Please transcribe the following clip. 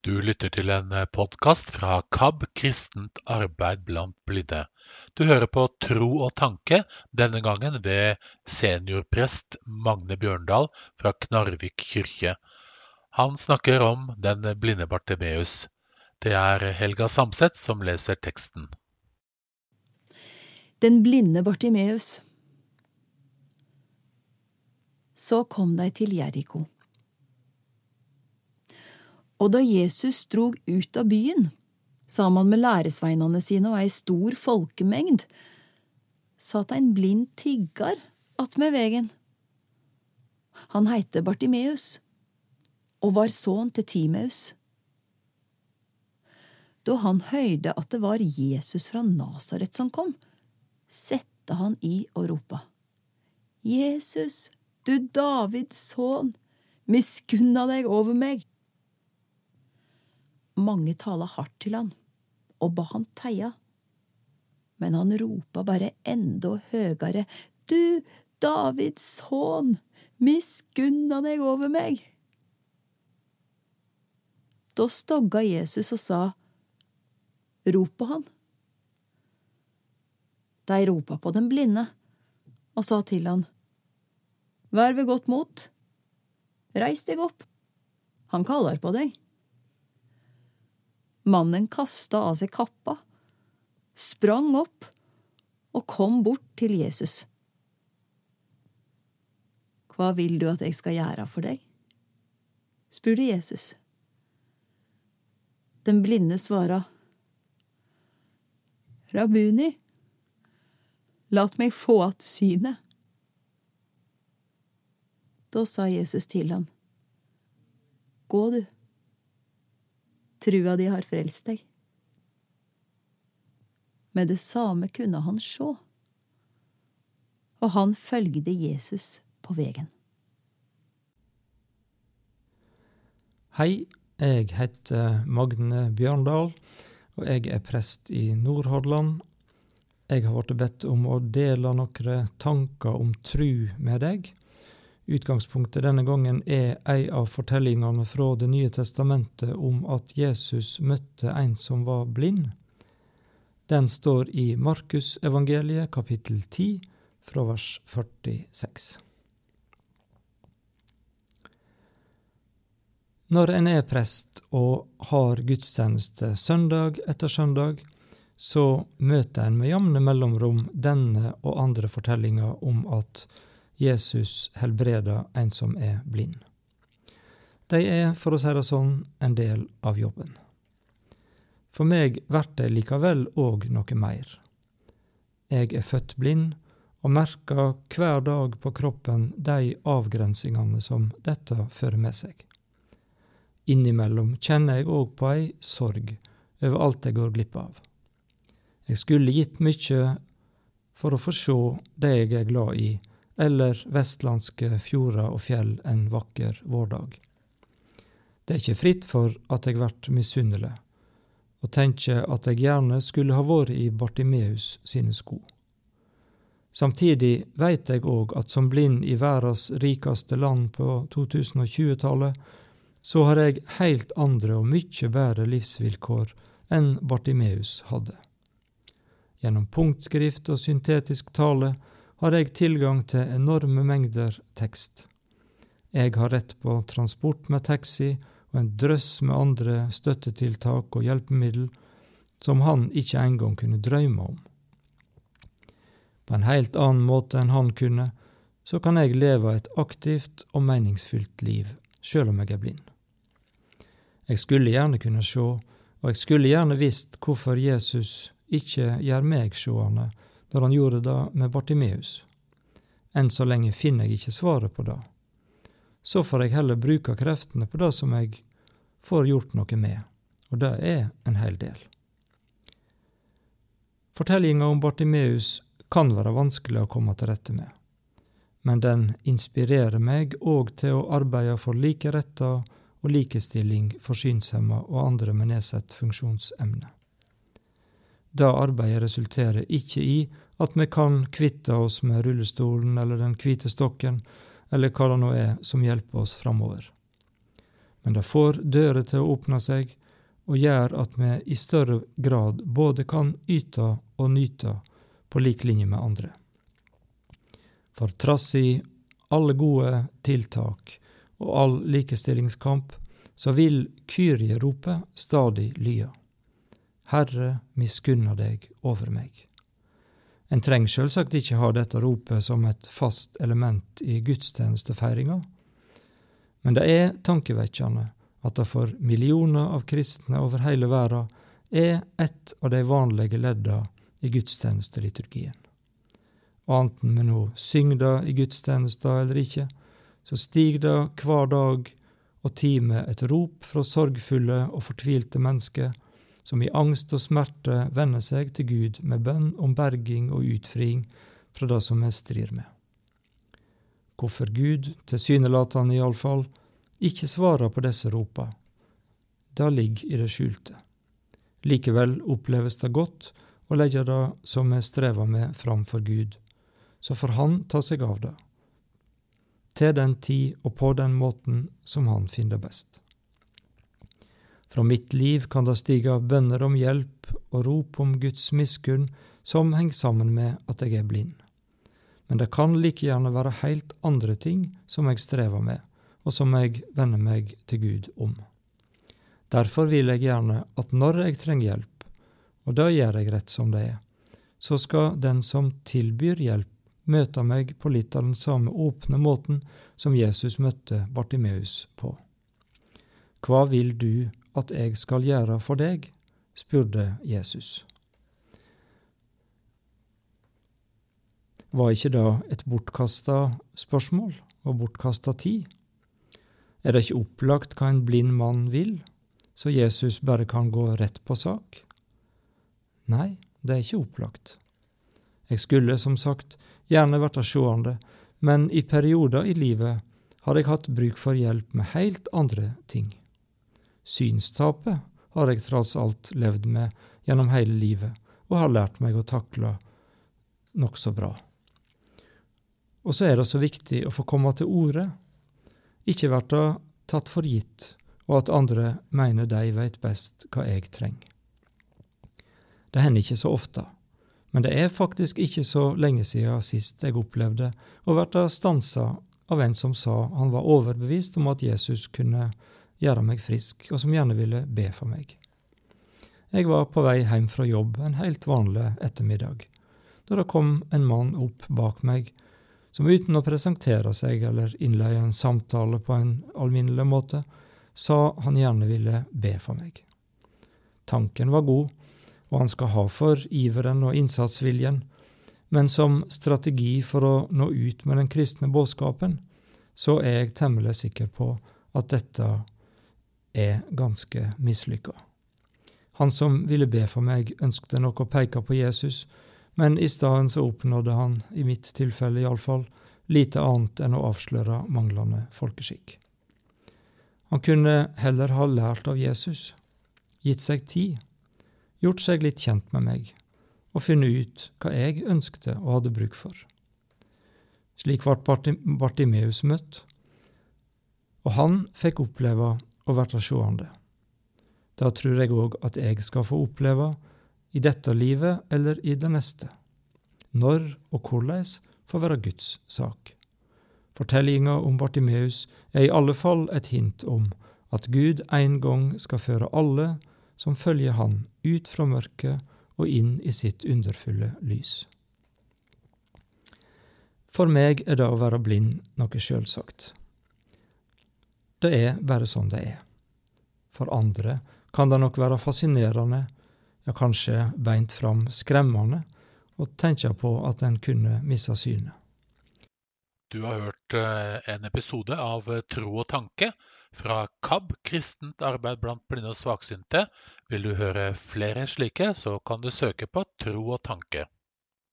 Du lytter til en podkast fra KAB kristent arbeid blant blinde. Du hører på Tro og tanke, denne gangen ved seniorprest Magne Bjørndal fra Knarvik kirke. Han snakker om den blinde Bartimeus. Det er Helga Samset som leser teksten. Den blinde Bartimeus. Så kom deg til Jeriko. Og da Jesus drog ut av byen, sammen med læresveinene sine og ei stor folkemengd, satt ein blind tiggar attmed vegen. Han heite Bartimeus og var sønn til Timeus. Da han høyrde at det var Jesus fra Nasaret som kom, sette han i og ropa. Jesus, du Davids sønn, miskunna deg over meg. Mange tala hardt til han og ba han teia. Men han ropa bare enda høgare, Du, Davids sønn, miskunna deg over meg. Da stogga Jesus og sa, Rop på han. De ropa på den blinde og sa til han, Vær ved godt mot, reis deg opp, han kaller på deg. Mannen kasta av seg kappa, sprang opp og kom bort til Jesus. Hva vil du at jeg skal gjøre for deg? spurte Jesus. Den blinde svara, Rabuni, lat meg få att synet. Da sa Jesus til han, Gå, du trua di har frelst deg. Med det samme kunne han sjå, og han følgde Jesus på vegen. Hei, jeg heter Magne Bjørndal, og jeg er prest i Nordhordland. Jeg har blitt bedt om å dele noen tanker om tru med deg. Utgangspunktet denne gangen er ei av fortellingene fra Det nye testamentet om at Jesus møtte en som var blind. Den står i Markusevangeliet kapittel 10 fra vers 46. Når en er prest og har gudstjeneste søndag etter søndag, så møter en med jevne mellomrom denne og andre fortellinger om at Jesus helbreder en som er blind. De er, for å si det sånn, en del av jobben. For meg blir de likevel òg noe mer. Jeg er født blind og merker hver dag på kroppen de avgrensingene som dette fører med seg. Innimellom kjenner jeg òg på ei sorg over alt jeg går glipp av. Jeg skulle gitt mye for å få se det jeg er glad i, eller vestlandske fjorder og fjell en vakker vårdag. Det er ikke fritt for at jeg blir misunnelig, og tenker at jeg gjerne skulle ha vært i Bartimeus sine sko. Samtidig veit jeg òg at som blind i verdens rikeste land på 2020-tallet, så har jeg heilt andre og mykje bedre livsvilkår enn Bartimeus hadde. Gjennom punktskrift og syntetisk tale har jeg tilgang til enorme mengder tekst. Jeg har rett på transport med taxi og en drøss med andre støttetiltak og hjelpemiddel som han ikke engang kunne drømme om. På en helt annen måte enn han kunne, så kan jeg leve et aktivt og meningsfylt liv, sjøl om jeg er blind. Jeg skulle gjerne kunne sjå, og jeg skulle gjerne visst hvorfor Jesus ikke gjør meg sjående når han gjorde det med Bartimeus. Enn så lenge finner jeg ikke svaret på det. Så får jeg heller bruke kreftene på det som jeg får gjort noe med, og det er en hel del. Fortellinga om Bartimeus kan være vanskelig å komme til rette med, men den inspirerer meg òg til å arbeide for like retter og likestilling for synshemma og andre med nedsatt funksjonsevne. Det arbeidet resulterer ikke i at vi kan kvitte oss med rullestolen eller den hvite stokken, eller hva det nå er som hjelper oss framover. men det får dører til å åpne seg og gjør at vi i større grad både kan yte og nyte på lik linje med andre. For trass i alle gode tiltak og all likestillingskamp, så vil Kyrie-ropet stadig lye. Herre, miskunna deg over meg. En trenger selvsagt ikke ha dette ropet som et fast element i gudstjenestefeiringa, men det er tankevekkende at det for millioner av kristne over hele verden er et av de vanlige ledda i gudstjenesteliturgien. Anten vi nå synger det i gudstjenesta eller ikke, så stiger det hver dag og time et rop fra sorgfulle og fortvilte mennesker som i angst og smerte vender seg til Gud med bønn om berging og utfriing fra det som vi strir med. Hvorfor Gud, tilsynelatende iallfall, ikke svarer på disse ropa, det ligger i det skjulte. Likevel oppleves det godt å legge det som vi strever med, framfor Gud, så får Han ta seg av det, til den tid og på den måten som Han finner best. Fra mitt liv kan det stige bønner om hjelp og rop om Guds miskunn som henger sammen med at jeg er blind. Men det kan like gjerne være helt andre ting som jeg strever med, og som jeg vender meg til Gud om. Derfor vil jeg gjerne at når jeg trenger hjelp, og det gjør jeg rett som det er, så skal den som tilbyr hjelp, møte meg på litt av den samme åpne måten som Jesus møtte Bartimeus på. Hva vil du at jeg skal gjøre for deg? spurte Jesus. Var ikke da et bortkasta spørsmål og bortkasta tid? Er det ikke opplagt hva en blind mann vil, så Jesus bare kan gå rett på sak? Nei, det er ikke opplagt. Jeg skulle, som sagt, gjerne vært seende, men i perioder i livet har jeg hatt bruk for hjelp med helt andre ting. Synstapet har jeg tross alt levd med gjennom hele livet, og har lært meg å takle nokså bra. Og så er det så viktig å få komme til orde, ikke bli tatt for gitt, og at andre mener de veit best hva jeg trenger. Det hender ikke så ofte, men det er faktisk ikke så lenge siden sist jeg opplevde å bli stansa av en som sa han var overbevist om at Jesus kunne gjøre meg frisk, og som gjerne ville be for meg. Jeg var på vei hjem fra jobb en helt vanlig ettermiddag, da det kom en mann opp bak meg som uten å presentere seg eller innleie en samtale på en alminnelig måte, sa han gjerne ville be for meg. Tanken var god, og han skal ha for iveren og innsatsviljen, men som strategi for å nå ut med den kristne budskapen, så er jeg temmelig sikker på at dette er ganske mislykka. Han som ville be for meg, ønskte nok å peke på Jesus, men i stedet så oppnådde han, i mitt tilfelle iallfall, lite annet enn å avsløre manglende folkeskikk. Han kunne heller ha lært av Jesus, gitt seg tid, gjort seg litt kjent med meg og funnet ut hva jeg ønskte og hadde bruk for. Slik ble Bartimeus møtt, og han fikk oppleve og verta sjåande. Det trur jeg òg at jeg skal få oppleve i dette livet eller i det neste. Når og korleis får være Guds sak. Fortellinga om Bartimeus er i alle fall et hint om at Gud en gang skal føre alle som følger Han, ut fra mørket og inn i sitt underfulle lys. For meg er det å være blind noe sjølsagt. Det er bare sånn det er. For andre kan det nok være fascinerende, ja kanskje beint fram skremmende, å tenke på at en kunne miste synet. Du har hørt eh, en episode av Tro og tanke fra KAB, kristent arbeid blant blinde og svaksynte. Vil du høre flere slike, så kan du søke på Tro og tanke.